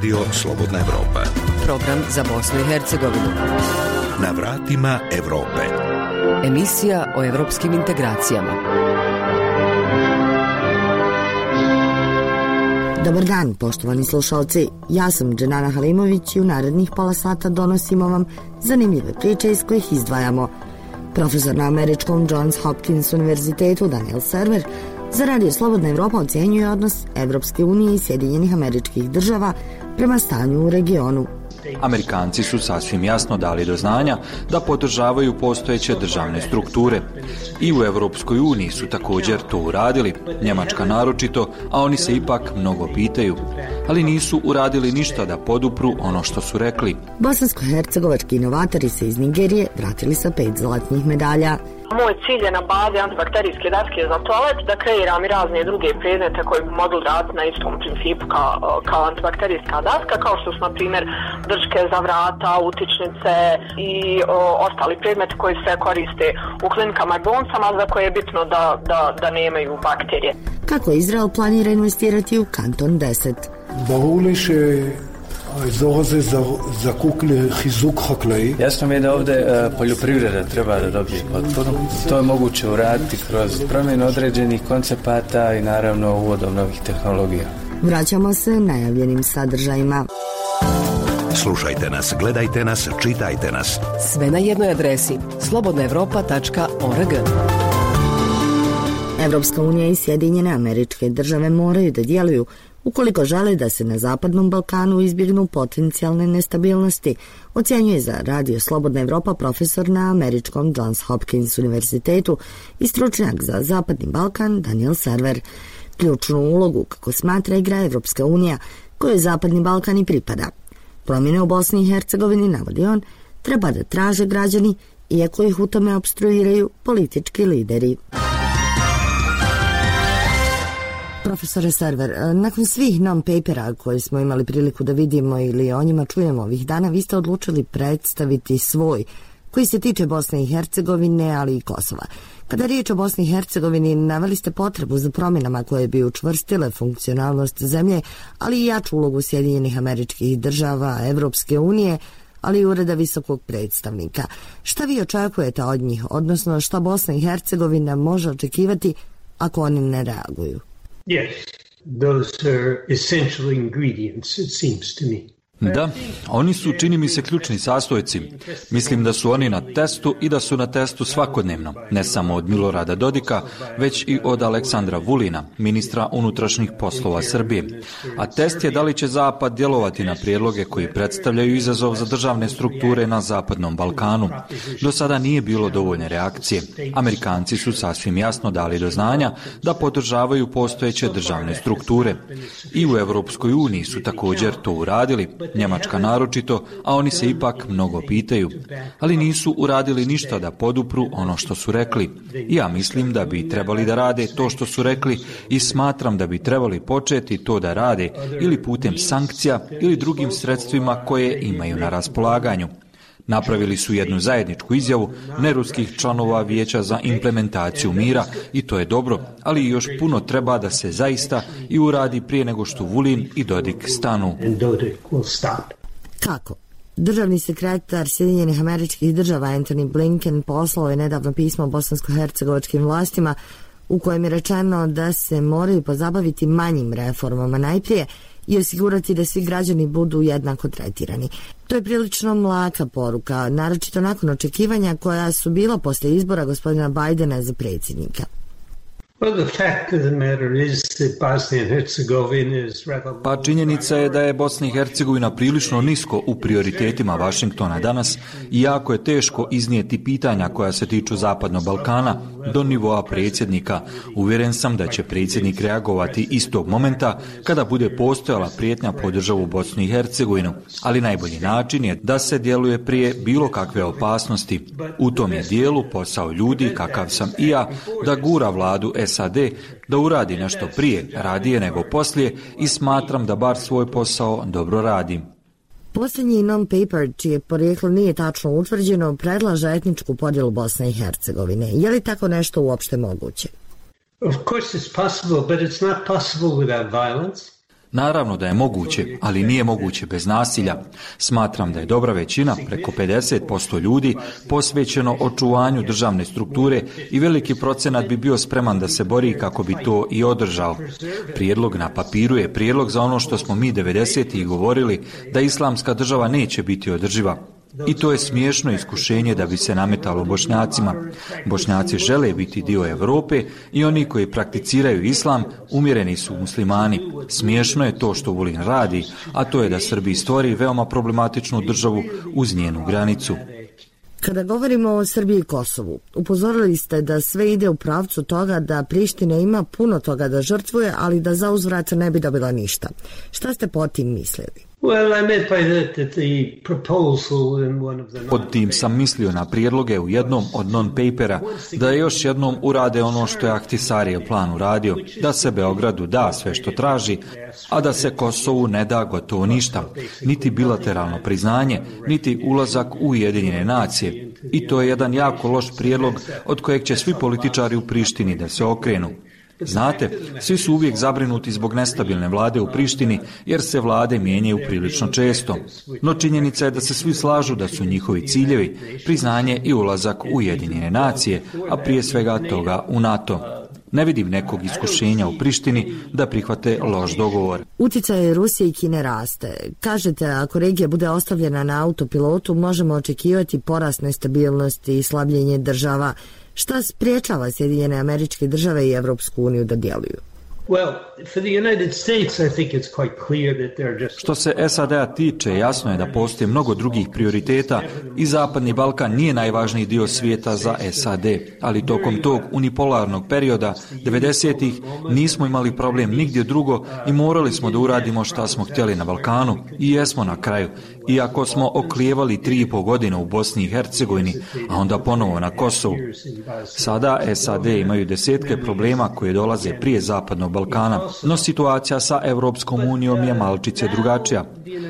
Radio Slobodna Evropa. Program za Bosnu i Hercegovinu. Na vratima Evrope. Emisija o evropskim integracijama. Dobar dan, poštovani slušalci. Ja sam Dženana Halimović i u narednih pola sata donosimo vam zanimljive priče iz kojih izdvajamo Profesor na američkom Johns Hopkins univerzitetu Daniel Server za Radio Slobodna Evropa ocjenjuje odnos Evropske unije i Sjedinjenih američkih država prema stanju u regionu. Amerikanci su sasvim jasno dali do znanja da podržavaju postojeće državne strukture. I u Europskoj uniji su također to uradili, Njemačka naročito, a oni se ipak mnogo pitaju. Ali nisu uradili ništa da podupru ono što su rekli. Bosansko-hercegovački inovatori se iz Nigerije vratili sa pet zlatnih medalja. Moj cilj je na bazi antibakterijske daske za toalet da kreiram i razne druge predmete koji bi mogli raditi na istom principu kao, kao antibakterijska daska, kao što su, na primjer, drške za vrata, utičnice i o, ostali predmeti koji se koriste u klinikama i bolnicama za koje je bitno da, da, da nemaju bakterije. Kako Izrael planira investirati u kanton 10? ברור לי שהאזור הזה זקוק לחיזוק חקלאי. Jasno mi je da ovdje e, poljoprivreda treba da dobije potporu. To je moguće uraditi kroz promjenu određenih koncepata i naravno uvodom novih tehnologija. Vraćamo se najavljenim sadržajima. Slušajte nas, gledajte nas, čitajte nas. Sve na jednoj adresi slobodnaevropa.org. Evropska unija i Sjedinjene američke države moraju da djeluju ukoliko žele da se na Zapadnom Balkanu izbjegnu potencijalne nestabilnosti, ocjenjuje za Radio Slobodna Evropa profesor na američkom Johns Hopkins univerzitetu i stručnjak za Zapadni Balkan Daniel Server. Ključnu ulogu, kako smatra, igra Evropska unija, kojoj Zapadni Balkan i pripada. Promjene u Bosni i Hercegovini, navodi on, treba da traže građani, iako ih u tome obstruiraju politički lideri. Profesore Server, e, nakon svih non-papera koje smo imali priliku da vidimo ili o njima čujemo ovih dana, vi ste odlučili predstaviti svoj koji se tiče Bosne i Hercegovine, ali i Kosova. Kada je riječ o Bosni i Hercegovini, naveli ste potrebu za promjenama koje bi učvrstile funkcionalnost zemlje, ali i jaču ulogu Sjedinjenih američkih država, Evropske unije, ali i ureda visokog predstavnika. Šta vi očekujete od njih, odnosno šta Bosna i Hercegovina može očekivati ako oni ne reaguju? Yes, those are essential ingredients, it seems to me. Da, oni su, čini mi se, ključni sastojci. Mislim da su oni na testu i da su na testu svakodnevno, ne samo od Milorada Dodika, već i od Aleksandra Vulina, ministra unutrašnjih poslova Srbije. A test je da li će Zapad djelovati na prijedloge koji predstavljaju izazov za državne strukture na Zapadnom Balkanu. Do sada nije bilo dovoljne reakcije. Amerikanci su sasvim jasno dali do znanja da podržavaju postojeće državne strukture. I u Europskoj uniji su također to uradili, Njemačka naročito, a oni se ipak mnogo pitaju. Ali nisu uradili ništa da podupru ono što su rekli. Ja mislim da bi trebali da rade to što su rekli i smatram da bi trebali početi to da rade ili putem sankcija ili drugim sredstvima koje imaju na raspolaganju. Napravili su jednu zajedničku izjavu neruskih članova vijeća za implementaciju mira i to je dobro, ali još puno treba da se zaista i uradi prije nego što Vulin i Dodik stanu. Kako? Državni sekretar Sjedinjenih američkih država Anthony Blinken poslao je nedavno pismo bosansko-hercegovačkim vlastima u kojem je rečeno da se moraju pozabaviti manjim reformama najprije i osigurati da svi građani budu jednako tretirani. To je prilično mlaka poruka, naročito nakon očekivanja koja su bila posle izbora gospodina Bajdena za predsjednika. Pa činjenica je da je Bosna i Hercegovina prilično nisko u prioritetima Vašingtona danas i jako je teško iznijeti pitanja koja se tiču Zapadnog Balkana do nivoa predsjednika. Uvjeren sam da će predsjednik reagovati istog momenta kada bude postojala prijetnja po državu Bosnu i Hercegovinu, ali najbolji način je da se djeluje prije bilo kakve opasnosti. U tom je dijelu posao ljudi, kakav sam i ja, da gura vladu SAD da uradi nešto prije, radije nego poslije i smatram da bar svoj posao dobro radi. Posljednji non-paper, čije porijeklo nije tačno utvrđeno, predlaže etničku podjelu Bosne i Hercegovine. Je li tako nešto uopšte moguće? Of course it's possible, but it's not possible without violence. Naravno da je moguće, ali nije moguće bez nasilja. Smatram da je dobra većina, preko 50% ljudi, posvećeno očuvanju državne strukture i veliki procenat bi bio spreman da se bori kako bi to i održao. Prijedlog na papiru je prijedlog za ono što smo mi 90. govorili, da islamska država neće biti održiva. I to je smiješno iskušenje da bi se nametalo bošnjacima. Bošnjaci žele biti dio Europe i oni koji prakticiraju islam umjereni su muslimani. Smiješno je to što Vulin radi, a to je da Srbiji stvori veoma problematičnu državu uz njenu granicu. Kada govorimo o Srbiji i Kosovu, upozorili ste da sve ide u pravcu toga da Priština ima puno toga da žrtvuje, ali da za uzvrat ne bi dobila ništa. Šta ste po tim mislili? Pod tim sam mislio na prijedloge u jednom od non-papera da još jednom urade ono što je Ahtisarijev plan uradio, da se Beogradu da sve što traži, a da se Kosovu ne da gotovo ništa, niti bilateralno priznanje, niti ulazak u Ujedinjene nacije. I to je jedan jako loš prijedlog od kojeg će svi političari u Prištini da se okrenu. Znate, svi su uvijek zabrinuti zbog nestabilne vlade u Prištini, jer se vlade mijenjaju prilično često. No činjenica je da se svi slažu da su njihovi ciljevi priznanje i ulazak u Ujedinjene nacije, a prije svega toga u NATO. Ne vidim nekog iskušenja u Prištini da prihvate loš dogovor. Uticaj Rusije i Kine raste. Kažete, ako regija bude ostavljena na autopilotu, možemo očekivati porast nestabilnosti i slabljenje država Šta spriječava Sjedinjene američke države i Evropsku uniju da djeluju? Što se SAD-a tiče, jasno je da postoji mnogo drugih prioriteta i Zapadni Balkan nije najvažniji dio svijeta za SAD, ali tokom tog unipolarnog perioda 90-ih nismo imali problem nigdje drugo i morali smo da uradimo šta smo htjeli na Balkanu i jesmo na kraju. Iako smo oklijevali tri i pol godine u Bosni i Hercegovini, a onda ponovo na Kosovu. Sada SAD imaju desetke problema koje dolaze prije Zapadnog Balkana, no situacija sa Europskom unijom je malčice drugačija.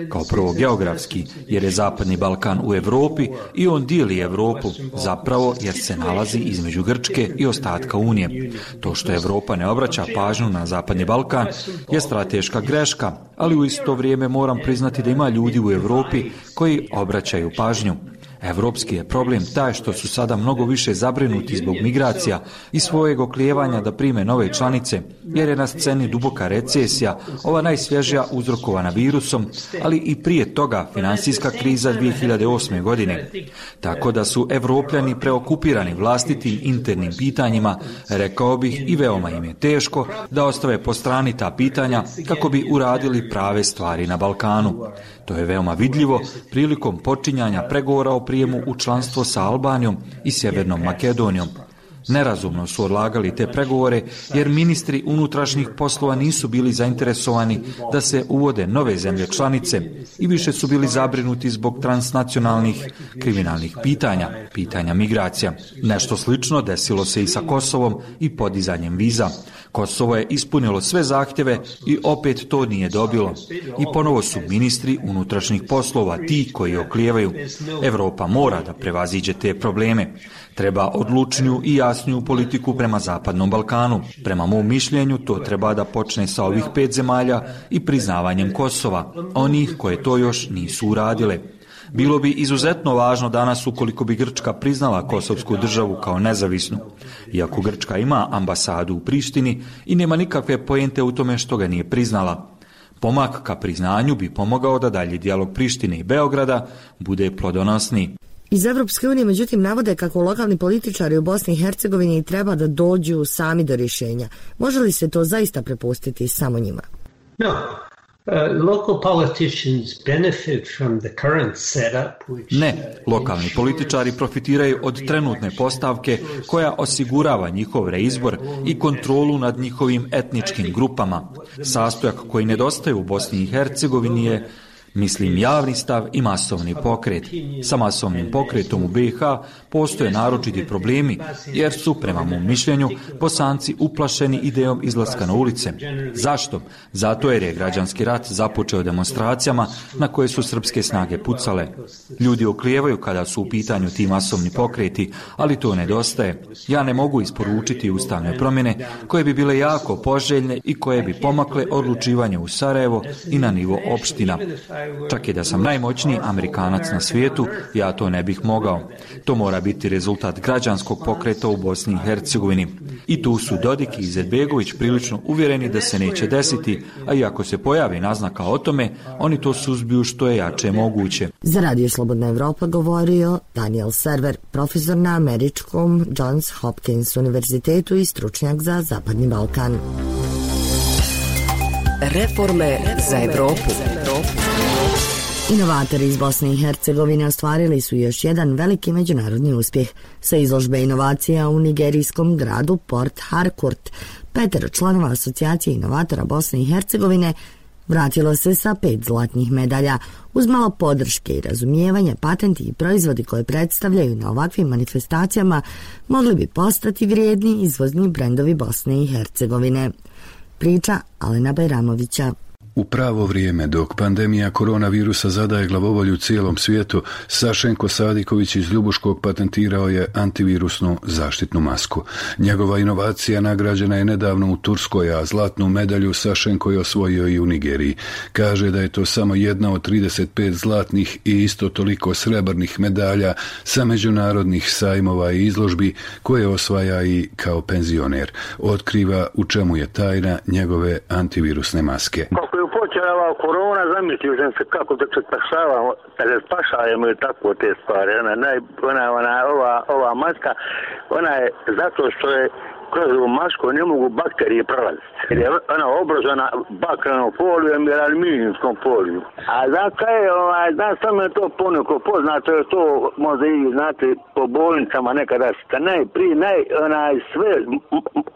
Kao prvo geografski, jer je Zapadni Balkan u Europi i on dijeli Europu, zapravo jer se nalazi između Grčke i ostatka Unije. To što Europa ne obraća pažnju na Zapadni Balkan je strateška greška, ali u isto vrijeme moram priznati da ima ljudi u Europi koji obraćaju pažnju. Evropski je problem taj što su sada mnogo više zabrinuti zbog migracija i svojeg oklijevanja da prime nove članice, jer je na sceni duboka recesija, ova najsvježija uzrokovana virusom, ali i prije toga financijska kriza 2008. godine. Tako da su evropljani preokupirani vlastitim internim pitanjima, rekao bih i veoma im je teško da ostave po strani ta pitanja kako bi uradili prave stvari na Balkanu. To je veoma vidljivo prilikom počinjanja pregovora o prijemu u članstvo sa Albanijom i Sjevernom Makedonijom. Nerazumno su odlagali te pregovore jer ministri unutrašnjih poslova nisu bili zainteresovani da se uvode nove zemlje članice i više su bili zabrinuti zbog transnacionalnih kriminalnih pitanja, pitanja migracija. Nešto slično desilo se i sa Kosovom i podizanjem viza. Kosovo je ispunilo sve zahtjeve i opet to nije dobilo. I ponovo su ministri unutrašnjih poslova ti koji oklijevaju. Europa mora da prevaziđe te probleme. Treba odlučniju i jasniju politiku prema Zapadnom Balkanu. Prema mom mišljenju to treba da počne sa ovih pet zemalja i priznavanjem Kosova, onih koje to još nisu uradile. Bilo bi izuzetno važno danas ukoliko bi Grčka priznala Kosovsku državu kao nezavisnu. Iako Grčka ima ambasadu u Prištini i nema nikakve pojente u tome što ga nije priznala. Pomak ka priznanju bi pomogao da dalje dijalog Prištine i Beograda bude plodonosni. Iz Evropske unije međutim navode kako lokalni političari u Bosni i Hercegovini treba da dođu sami do rješenja. Može li se to zaista prepustiti samo njima? No, ne, lokalni političari profitiraju od trenutne postavke koja osigurava njihov reizbor i kontrolu nad njihovim etničkim grupama. Sastojak koji nedostaje u Bosni i Hercegovini je Mislim javni stav i masovni pokret. Sa masovnim pokretom u BiH postoje naročiti problemi jer su, prema mom mišljenju, bosanci uplašeni idejom izlaska na ulice. Zašto? Zato jer je građanski rat započeo demonstracijama na koje su srpske snage pucale. Ljudi oklijevaju kada su u pitanju ti masovni pokreti, ali to nedostaje. Ja ne mogu isporučiti ustavne promjene koje bi bile jako poželjne i koje bi pomakle odlučivanje u Sarajevo i na nivo opština. Čak i da sam najmoćniji Amerikanac na svijetu, ja to ne bih mogao. To mora biti rezultat građanskog pokreta u Bosni i Hercegovini. I tu su Dodik i Izetbegović prilično uvjereni da se neće desiti, a i ako se pojavi naznaka o tome, oni to suzbiju što je jače moguće. Za Radio Slobodna Evropa govorio Daniel Server, profesor na američkom Johns Hopkins univerzitetu i stručnjak za Zapadni Balkan. Reforme za Evropu. Inovatori iz Bosne i Hercegovine ostvarili su još jedan veliki međunarodni uspjeh sa izložbe inovacija u nigerijskom gradu Port Harcourt. Petero članova asocijacije inovatora Bosne i Hercegovine vratilo se sa pet zlatnih medalja. Uz malo podrške i razumijevanja, patenti i proizvodi koje predstavljaju na ovakvim manifestacijama mogli bi postati vrijedni izvozni brendovi Bosne i Hercegovine. Priča Alena Bajramovića. U pravo vrijeme, dok pandemija koronavirusa zadaje glavovolju cijelom svijetu, Sašenko Sadiković iz Ljubuškog patentirao je antivirusnu zaštitnu masku. Njegova inovacija nagrađena je nedavno u Turskoj, a zlatnu medalju Sašenko je osvojio i u Nigeriji. Kaže da je to samo jedna od 35 zlatnih i isto toliko srebrnih medalja sa međunarodnih sajmova i izložbi koje osvaja i kao penzioner. Otkriva u čemu je tajna njegove antivirusne maske počela ova korona, zamislio sam se kako da se spašavamo, da se spašavamo i tako te stvari. Ona, naj, ona, ona, ova, ova maska, ona je zato što je kroz ovu masku ne mogu bakterije prolaziti. Jer je ona obrazana bakrenom folijom ili aluminijskom folijom. A kaj je, ovaj, da samo je to poneko poznato, je to možda i, znate, po bolnicama nekada ste najprije, naj, onaj, sve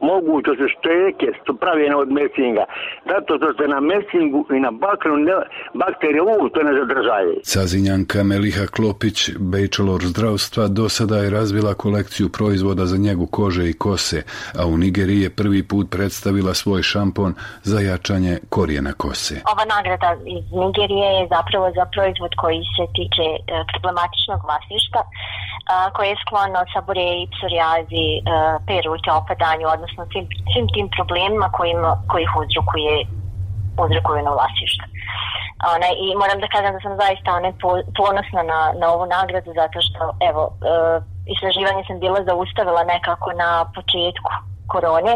moguće su šteke, su pravljene od mesinga. Zato što se na mesingu i na bakrenu ne, bakterije uopšte ne zadržaje. Sazinjanka Meliha Klopić, bachelor zdravstva, do sada je razvila kolekciju proizvoda za njegu kože i kose, a u Nigeriji je prvi put predstavila svoj šampon za jačanje korijena kose. Ova nagrada iz Nigerije je zapravo za proizvod koji se tiče e, problematičnog vlasništa, koje je sklono saboreji, psorijazi, e, perute, opadanju, odnosno svim, svim tim problemima kojima, kojih uzrokuje uzrokuju na vlasništvo. One, I moram da kažem da sam zaista one, ponosna na, na ovu nagradu zato što evo, e, istraživanje sam bila zaustavila nekako na početku korone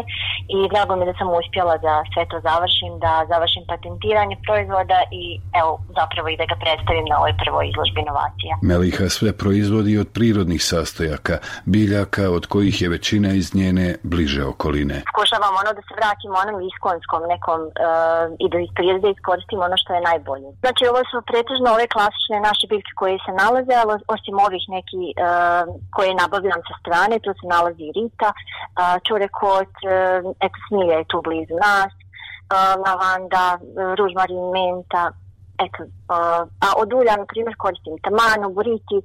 i drago mi da sam uspjela da sve to završim, da završim patentiranje proizvoda i evo zapravo i da ga predstavim na ovoj prvoj izložbi inovacija. Meliha sve proizvodi od prirodnih sastojaka, biljaka od kojih je većina iz njene bliže okoline. Pokušavam ono da se vratim onom iskonskom nekom uh, i da iz prirode iskoristim ono što je najbolje. Znači ovo su pretežno ove klasične naše biljke koje se nalaze, ali osim ovih neki uh, koje nabavljam sa strane, tu se nalazi rita, uh, čurek kod, e, eto, smilja je tu blizu nas, e, lavanda, ružmarin, menta, eto, e, a od ulja, na primjer, koristim tamanu, buriti,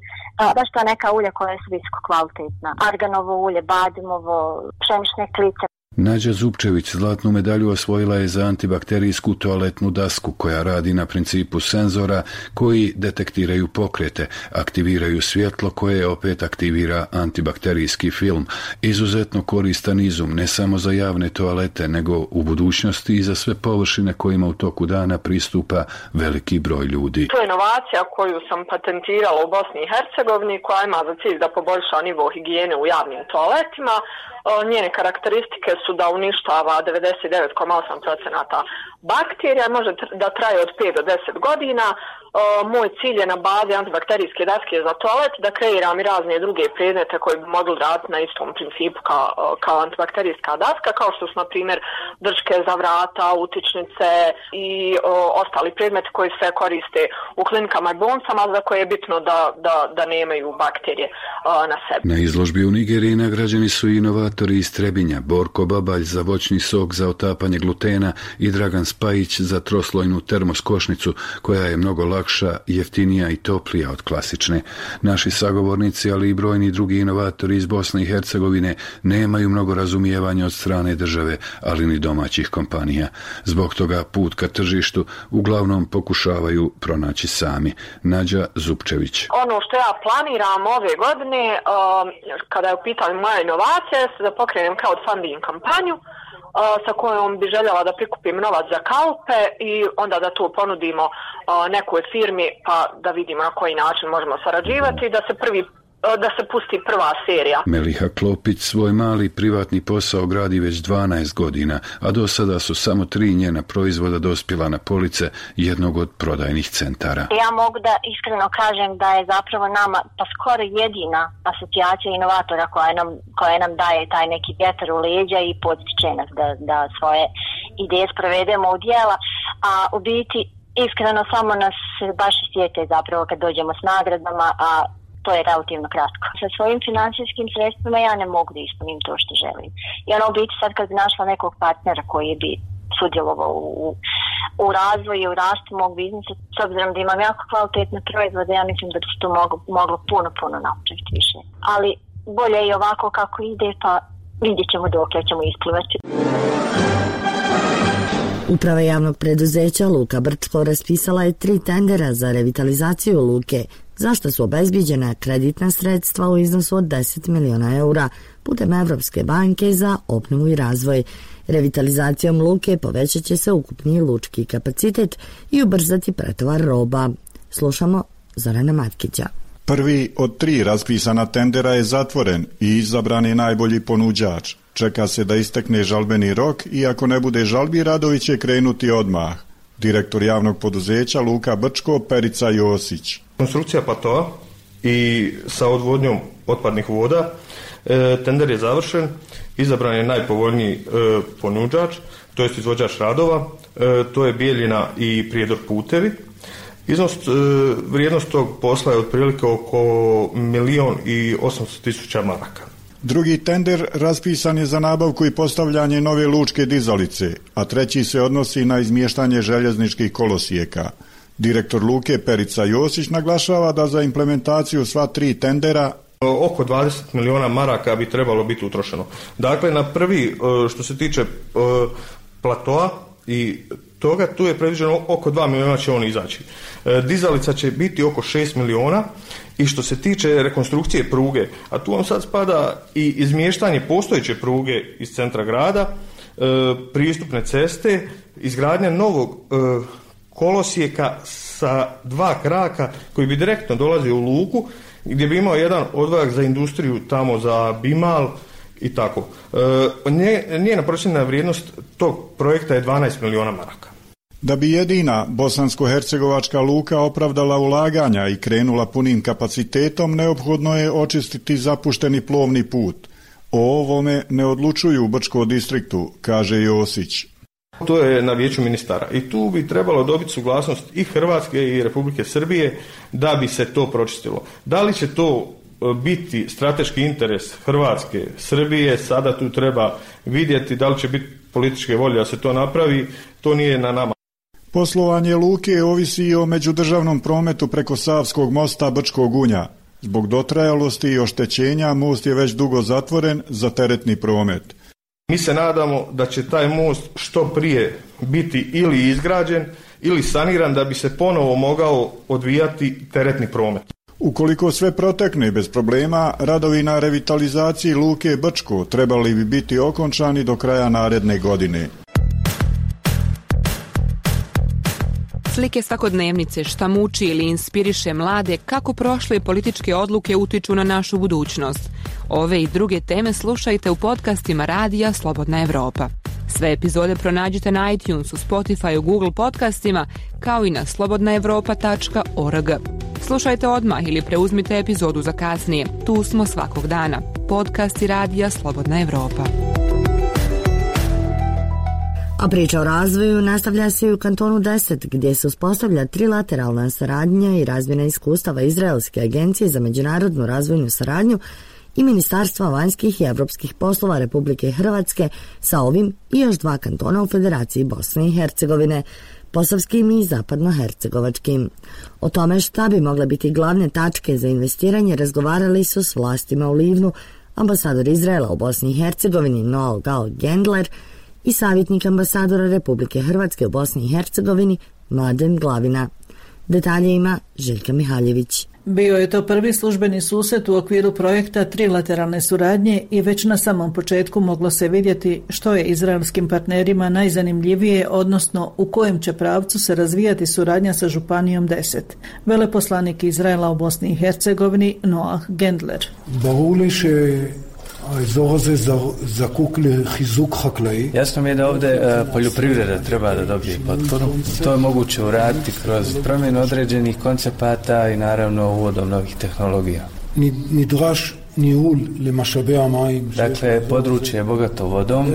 baš ta neka ulja koja su visoko kvalitetna. Arganovo ulje, badimovo, pšenične klice, Nađa Zupčević zlatnu medalju osvojila je za antibakterijsku toaletnu dasku koja radi na principu senzora koji detektiraju pokrete, aktiviraju svjetlo koje opet aktivira antibakterijski film. Izuzetno koristan izum ne samo za javne toalete nego u budućnosti i za sve površine kojima u toku dana pristupa veliki broj ljudi. To je inovacija koju sam patentirala u Bosni i Hercegovini koja ima za cilj da poboljša nivo higijene u javnim toaletima njene karakteristike su da uništava 99,8% bakterija, može da traje od 5 do 10 godina. Moj cilj je na bazi antibakterijske daske za toalet da kreiram i razne druge predmete koji bi mogli raditi na istom principu kao, kao antibakterijska daska, kao što su, na primjer, drške za vrata, utičnice i o, ostali predmeti koji se koriste u klinikama i bolnicama za koje je bitno da, da, da nemaju bakterije na sebi. Na izložbi u Nigeriji nagrađeni su inovatori iz Trebinja, Borko Babalj za voćni sok za otapanje glutena i Dragan Spajić za troslojnu termoskošnicu koja je mnogo lakša, jeftinija i toplija od klasične. Naši sagovornici, ali i brojni drugi inovatori iz Bosne i Hercegovine nemaju mnogo razumijevanja od strane države, ali ni domaćih kompanija. Zbog toga put ka tržištu uglavnom pokušavaju pronaći sami. Nađa Zupčević. Ono što ja planiram ove godine, um, kada je u pitanju moja inovacija, da pokrenem crowdfunding kampanju, sa kojom bi željela da prikupim novac za kalpe i onda da to ponudimo nekoj firmi pa da vidimo na koji način možemo sarađivati da se prvi da se pusti prva serija. Meliha Klopić svoj mali privatni posao gradi već 12 godina, a do sada su samo tri njena proizvoda dospjela na police jednog od prodajnih centara. Ja mogu da iskreno kažem da je zapravo nama pa skoro jedina asocijacija inovatora koja nam, koja nam daje taj neki vjetar u leđa i podstiče nas da, da svoje ideje sprovedemo u dijela, a u biti iskreno samo nas baš sjete zapravo kad dođemo s nagradama, a to je relativno kratko. Sa svojim financijskim sredstvima ja ne mogu da ispunim to što želim. I ono biti sad kad bi našla nekog partnera koji bi sudjelovao u, u razvoju i u rastu mog biznisa, s obzirom da imam jako kvalitetne proizvode, ja mislim da bi se moglo, moglo puno, puno napraviti više. Ali bolje je ovako kako ide, pa vidjet ćemo dok ja ćemo isplivati. Uprava javnog preduzeća Luka Brčko raspisala je tri tendera za revitalizaciju Luke, zašto su obezbiđena kreditna sredstva u iznosu od 10 miliona eura putem Evropske banke za obnovu i razvoj. Revitalizacijom luke povećat će se ukupni lučki kapacitet i ubrzati pretovar roba. Slušamo Zorana Matkića. Prvi od tri raspisana tendera je zatvoren i izabran je najbolji ponuđač. Čeka se da istekne žalbeni rok i ako ne bude žalbi, radovi će krenuti odmah. Direktor javnog poduzeća Luka Brčko, Perica Josić. Konstrukcija platoa i sa odvodnjom otpadnih voda, e, tender je završen, izabran je najpovoljniji e, ponuđač, to jest izvođač radova, e, to je Bijeljina i Prijedor putevi. Iznos, e, vrijednost tog posla je otprilike oko milion i osamsto tisuća maraka. Drugi tender raspisan je za nabavku i postavljanje nove lučke dizalice, a treći se odnosi na izmještanje željezničkih kolosijeka. Direktor Luke Perica Josić naglašava da za implementaciju sva tri tendera oko 20 miliona maraka bi trebalo biti utrošeno. Dakle, na prvi, e, što se tiče e, platoa i toga, tu je predviđeno oko 2 miliona će on izaći. E, dizalica će biti oko 6 miliona i što se tiče rekonstrukcije pruge, a tu vam sad spada i izmještanje postojeće pruge iz centra grada, pristupne ceste, izgradnja novog kolosijeka sa dva kraka koji bi direktno dolazio u luku gdje bi imao jedan odvajak za industriju tamo za Bimal i tako. E, njena procjena vrijednost tog projekta je 12 miliona maraka. Da bi jedina bosansko-hercegovačka luka opravdala ulaganja i krenula punim kapacitetom, neophodno je očistiti zapušteni plovni put. O ovome ne odlučuju u Brčko distriktu, kaže Josić. To je na vijeću ministara i tu bi trebalo dobiti suglasnost i Hrvatske i Republike Srbije da bi se to pročistilo. Da li će to e, biti strateški interes Hrvatske, Srbije, sada tu treba vidjeti da li će biti političke volje da se to napravi, to nije na nama. Poslovanje luke ovisi i o međudržavnom prometu preko Savskog mosta Brčkog unja. Zbog dotrajalosti i oštećenja most je već dugo zatvoren za teretni promet. Mi se nadamo da će taj most što prije biti ili izgrađen ili saniran da bi se ponovo mogao odvijati teretni promet. Ukoliko sve protekne bez problema, radovi na revitalizaciji Luke Brčko trebali bi biti okončani do kraja naredne godine. Slike svakodnevnice šta muči ili inspiriše mlade kako prošle političke odluke utiču na našu budućnost. Ove i druge teme slušajte u podcastima Radija Slobodna Evropa. Sve epizode pronađite na iTunesu, Spotify, Google podcastima, kao i na slobodnaevropa.org. Slušajte odmah ili preuzmite epizodu za kasnije. Tu smo svakog dana. Podcasti Radija Slobodna Evropa. A priča o razvoju nastavlja se i u kantonu 10, gdje se uspostavlja trilateralna saradnja i razmjena iskustava Izraelske agencije za međunarodnu razvojnu saradnju i Ministarstva vanjskih i evropskih poslova Republike Hrvatske sa ovim i još dva kantona u Federaciji Bosne i Hercegovine, posavskim i zapadnohercegovačkim. O tome šta bi mogle biti glavne tačke za investiranje razgovarali su s vlastima u Livnu, ambasador Izraela u Bosni i Hercegovini Noel Gal Gendler i savjetnik ambasadora Republike Hrvatske u Bosni i Hercegovini Mladen Glavina. Detalje ima Željka Mihaljević. Bio je to prvi službeni susret u okviru projekta trilateralne suradnje i već na samom početku moglo se vidjeti što je izraelskim partnerima najzanimljivije, odnosno u kojem će pravcu se razvijati suradnja sa Županijom 10. Veleposlanik Izraela u Bosni i Hercegovini Noah Gendler. Evo je zakuk hizuk haklai. Jasno mi je da ovdje e, poljoprivreda treba da dobije potporu. To je moguće uraditi kroz promjenu određenih koncepata i naravno uvodom novih tehnologija. Nidraš Dakle, područje je bogato vodom,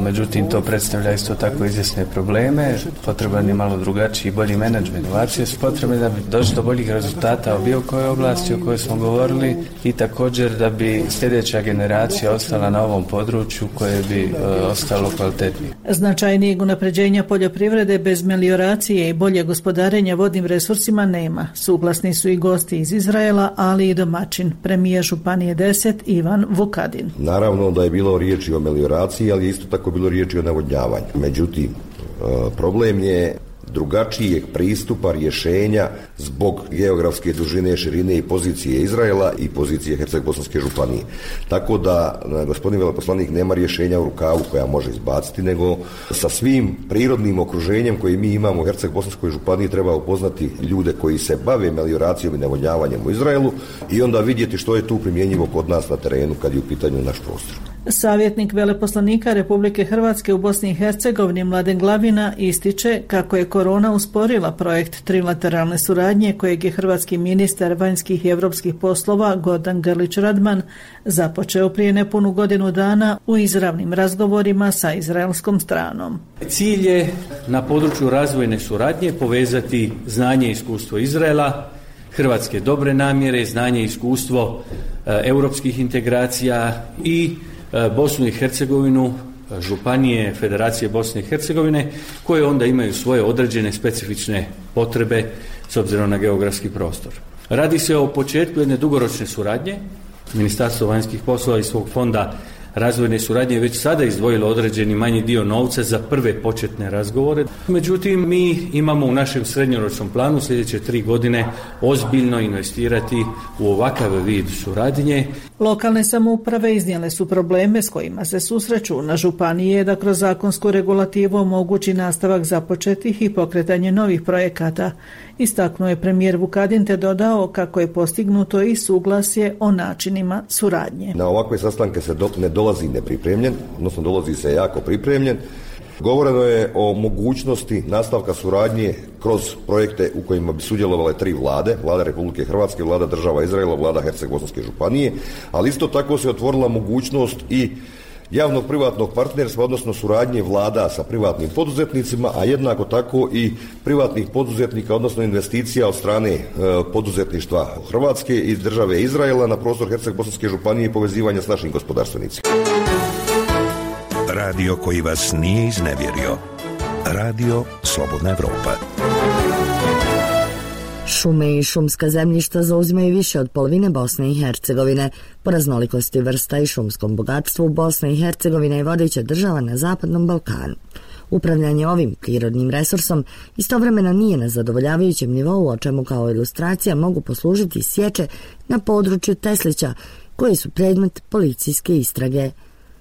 međutim to predstavlja isto tako izvjesne probleme, potreban je malo drugačiji i bolji menadžment. Inovacije su potrebne da bi došli do boljih rezultata u bilo kojoj oblasti o kojoj smo govorili i također da bi sljedeća generacija ostala na ovom području koje bi e, ostalo kvalitetnije. Značajnijeg unapređenja poljoprivrede bez melioracije i bolje gospodarenja vodnim resursima nema. Suglasni su i gosti iz Izraela, ali i domaćin, premijer Županije 10 Ivan Vukadin. Naravno da je bilo riječi o melioraciji, ali isto tako bilo riječi o navodnjavanju. Međutim, e, problem je drugačijeg pristupa rješenja zbog geografske dužine, širine i pozicije Izraela i pozicije Herceg-Bosanske županije. Tako da gospodin veleposlanik nema rješenja u rukavu koja može izbaciti, nego sa svim prirodnim okruženjem koje mi imamo u Herceg-Bosanskoj županiji treba upoznati ljude koji se bave melioracijom i navodnjavanjem u Izraelu i onda vidjeti što je tu primjenjivo kod nas na terenu kad je u pitanju naš prostor. Savjetnik veleposlanika Republike Hrvatske u Bosni i Hercegovini Mladen Glavina ističe kako je korona usporila projekt trilateralne suradnje kojeg je hrvatski ministar vanjskih i europskih poslova Gordan Grlić Radman započeo prije nepunu godinu dana u izravnim razgovorima sa izraelskom stranom. Cilj je na području razvojne suradnje povezati znanje i iskustvo Izraela, hrvatske dobre namjere, znanje i iskustvo europskih integracija i Bosnu i Hercegovinu, e, županije Federacije Bosne i Hercegovine, koje onda imaju svoje određene specifične potrebe s obzirom na geografski prostor. Radi se o početku jedne dugoročne suradnje. Ministarstvo vanjskih poslova i svog fonda razvojne suradnje već sada izdvojilo određeni manji dio novca za prve početne razgovore. Međutim, mi imamo u našem srednjoročnom planu sljedeće tri godine ozbiljno investirati u ovakav vid suradnje. Lokalne samouprave iznijele su probleme s kojima se susreću na županije da kroz zakonsku regulativu omogući nastavak započetih i pokretanje novih projekata. Istaknuo je premijer Vukadin te dodao kako je postignuto i suglasje o načinima suradnje. Na ovakve sastanke se ne dolazi nepripremljen, odnosno dolazi se jako pripremljen. Govoreno je o mogućnosti nastavka suradnje kroz projekte u kojima bi sudjelovale tri vlade, vlada Republike Hrvatske, vlada država Izraela, vlada Herceg-Bosanske županije, ali isto tako se otvorila mogućnost i javnog privatnog partnerstva, odnosno suradnje vlada sa privatnim poduzetnicima, a jednako tako i privatnih poduzetnika, odnosno investicija od strane e, poduzetništva Hrvatske i države Izraela na prostor Herceg-Bosanske županije i povezivanja s našim gospodarstvenicima. Radio koji vas nije iznevjerio. Radio Slobodna Evropa. Šume i šumska zemljišta zauzimaju više od polovine Bosne i Hercegovine. Po raznolikosti vrsta i šumskom bogatstvu Bosna i Hercegovina je vodeća država na Zapadnom Balkanu. Upravljanje ovim prirodnim resursom istovremeno nije na zadovoljavajućem nivou, o čemu kao ilustracija mogu poslužiti sječe na području Teslića, koji su predmet policijske istrage.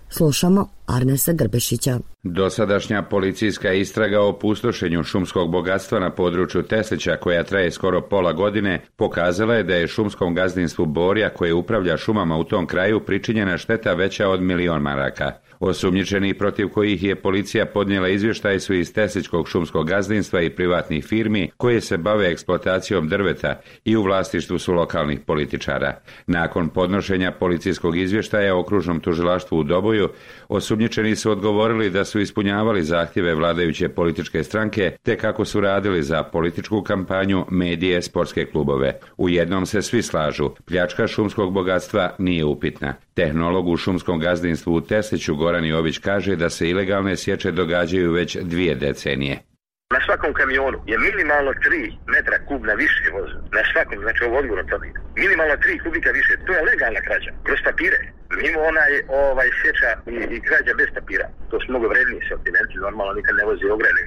Slušamo Arnesa Grbešića. Dosadašnja policijska istraga o pustošenju šumskog bogatstva na području Teslića, koja traje skoro pola godine, pokazala je da je šumskom gazdinstvu Borja, koje upravlja šumama u tom kraju, pričinjena šteta veća od milion maraka. Osumnjičeni protiv kojih je policija podnijela izvještaj su iz Tesličkog šumskog gazdinstva i privatnih firmi koje se bave eksploatacijom drveta i u vlasništvu su lokalnih političara. Nakon podnošenja policijskog izvještaja okružnom tužilaštvu u Doboju, osumnjičeni Osumnjičeni su odgovorili da su ispunjavali zahtjeve vladajuće političke stranke te kako su radili za političku kampanju, medije, sportske klubove. U jednom se svi slažu, pljačka šumskog bogatstva nije upitna. Tehnolog u šumskom gazdinstvu u Tesliću Goran Jović kaže da se ilegalne sječe događaju već dvije decenije. Na svakom kamionu je minimalno 3 metra kubna više voza. Na svakom, znači ovo odgovor tome. Minimalno 3 kubika više. To je legalna krađa. Kroz papire. Mimo onaj ovaj sjeća i, i krađa bez papira. To su mnogo vredniji sortimenti. Normalno nikad ne vozi ograne.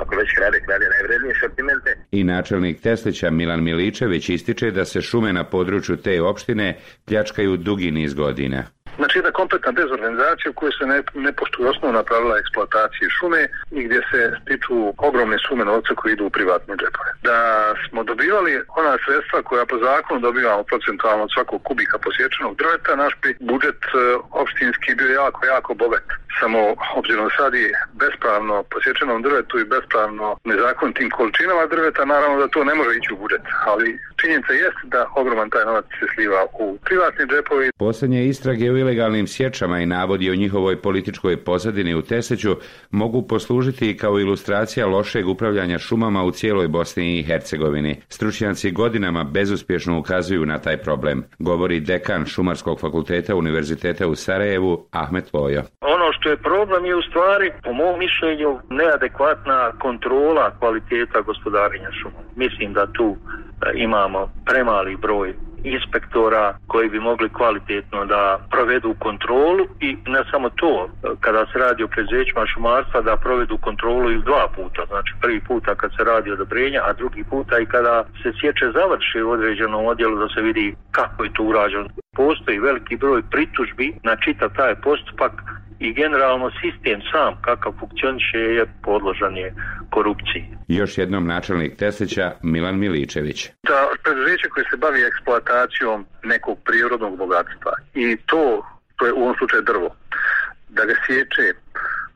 Ako već krade, krade najvrednije sortimente. I načelnik Teslića Milan Miličević ističe da se šume na području te opštine pljačkaju dugi niz godina. Znači jedna kompletna dezorganizacija u kojoj se ne, ne poštuju osnovna pravila eksploatacije šume i gdje se stiču ogromne sume novca koji idu u privatne džepove. Da smo dobivali ona sredstva koja po zakonu dobivamo procentualno od svakog kubika posječenog drveta, naš bi budžet e, opštinski bio jako, jako bogat. Samo obzirom sad i bespravno posječenom drvetu i bespravno nezakonitim količinama drveta, naravno da to ne može ići u budžet. Ali činjenica jest da ogroman taj novac se sliva u privatni džepovi. Posljednje istrage u ilegalnim sječama i navodi o njihovoj političkoj pozadini u Teseću mogu poslužiti kao ilustracija lošeg upravljanja šumama u cijeloj Bosni i Hercegovini. Stručnjaci godinama bezuspješno ukazuju na taj problem, govori dekan Šumarskog fakulteta Univerziteta u Sarajevu Ahmet Lojo. Ono što je problem je u stvari, po mom mišljenju, neadekvatna kontrola kvaliteta gospodarenja šumom. Mislim da tu imamo premali broj inspektora koji bi mogli kvalitetno da provedu kontrolu i ne samo to, kada se radi o preduzećima šumarstva da provedu kontrolu i dva puta, znači prvi puta kad se radi odobrenja, a drugi puta i kada se sječe završi u određenom odjelu da se vidi kako je to urađeno. Postoji veliki broj pritužbi na čitav taj postupak i generalno sistem sam kakav funkcioniše je podložan je korupciji. Još jednom načelnik Teslića Milan Miličević. Da preduzeće koje se bavi eksploatacijom nekog prirodnog bogatstva i to, to je u ovom slučaju drvo, da ga sječe,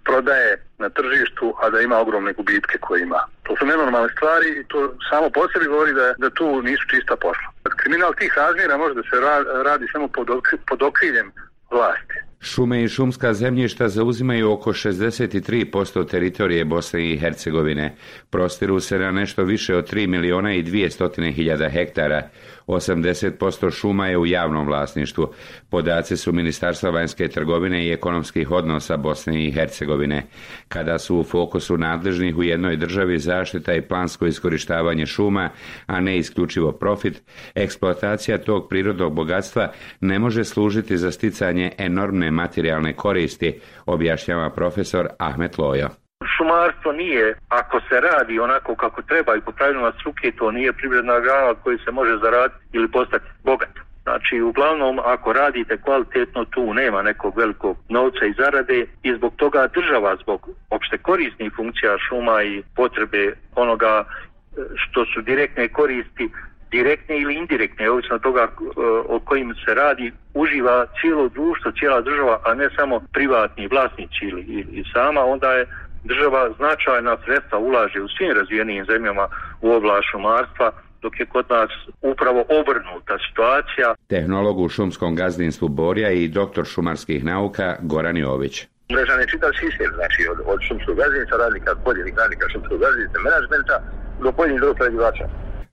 prodaje na tržištu, a da ima ogromne gubitke koje ima. To su nenormalne stvari i to samo po sebi govori da, da tu nisu čista posla. Kriminal tih razmjera može da se radi samo pod, pod okriljem vlasti. Šume i šumska zemljišta zauzimaju oko 63% teritorije Bosne i Hercegovine. Prostiru se na nešto više od 3 miliona i 200 hiljada hektara. 80% šuma je u javnom vlasništvu. Podaci su Ministarstva vanjske trgovine i ekonomskih odnosa Bosne i Hercegovine. Kada su u fokusu nadležnih u jednoj državi zaštita i plansko iskorištavanje šuma, a ne isključivo profit, eksploatacija tog prirodnog bogatstva ne može služiti za sticanje enormne materijalne koristi, objašnjava profesor Ahmet Lojo. Šumarstvo nije, ako se radi onako kako treba i po pravilima struke, to nije privredna grana od koje se može zaraditi ili postati bogat. Znači, uglavnom, ako radite kvalitetno, tu nema nekog velikog novca i zarade i zbog toga država, zbog opšte korisnih funkcija šuma i potrebe onoga što su direktne koristi, direktne ili indirektne, ovisno toga o kojim se radi, uživa cijelo društvo, cijela država, a ne samo privatni vlasnici ili, i sama, onda je država značajna sredstva ulaže u svim razvijenim zemljama u oblast šumarstva, dok je kod nas upravo obrnuta situacija. Tehnolog u šumskom gazdinstvu Borja i doktor šumarskih nauka Goran Jović. Mrežan je čitav sistem, znači od, od šumskog gazdinstva, radnika, pojedinih radnika šumskog gazdinstva, menadžmenta do pojedinih drugog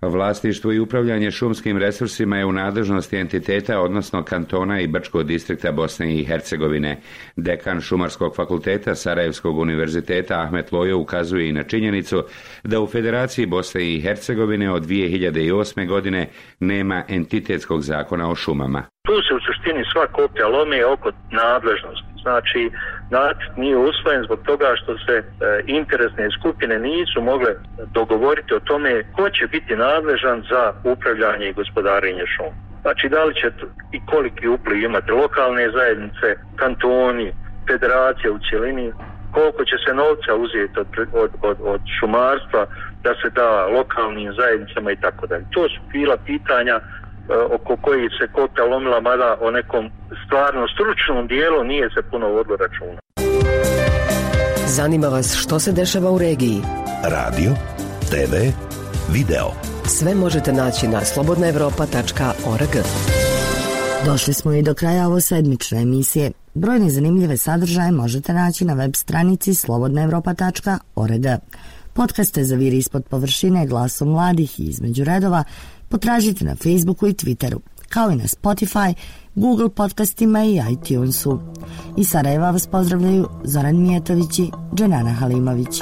Vlasništvo i upravljanje šumskim resursima je u nadležnosti entiteta, odnosno kantona i Brčkog distrikta Bosne i Hercegovine. Dekan Šumarskog fakulteta Sarajevskog univerziteta Ahmet Lojo ukazuje i na činjenicu da u Federaciji Bosne i Hercegovine od 2008. godine nema entitetskog zakona o šumama. Tu se u suštini sva kopija lome oko nadležnosti. Znači, nacrt nije usvojen zbog toga što se e, interesne skupine nisu mogle dogovoriti o tome ko će biti nadležan za upravljanje i gospodarenje šumom. Znači, da li će i koliki upliv imati lokalne zajednice, kantoni, federacija u cjelini, koliko će se novca uzeti od, od, od, od šumarstva da se da lokalnim zajednicama i tako dalje. To su bila pitanja oko koji se kopja lomila, mada o nekom stvarno stručnom dijelu nije se puno vodilo računa. Zanima vas što se dešava u regiji? Radio, TV, video. Sve možete naći na slobodnaevropa.org. Došli smo i do kraja ovo sedmične emisije. Brojne zanimljive sadržaje možete naći na web stranici slobodnaevropa.org. Podcaste za viri ispod površine glasom mladih i između redova potražite na Facebooku i Twitteru, kao i na Spotify, Google podcastima i iTunesu. I Sarajeva vas pozdravljaju Zoran Mijetović i Dženana Halimović.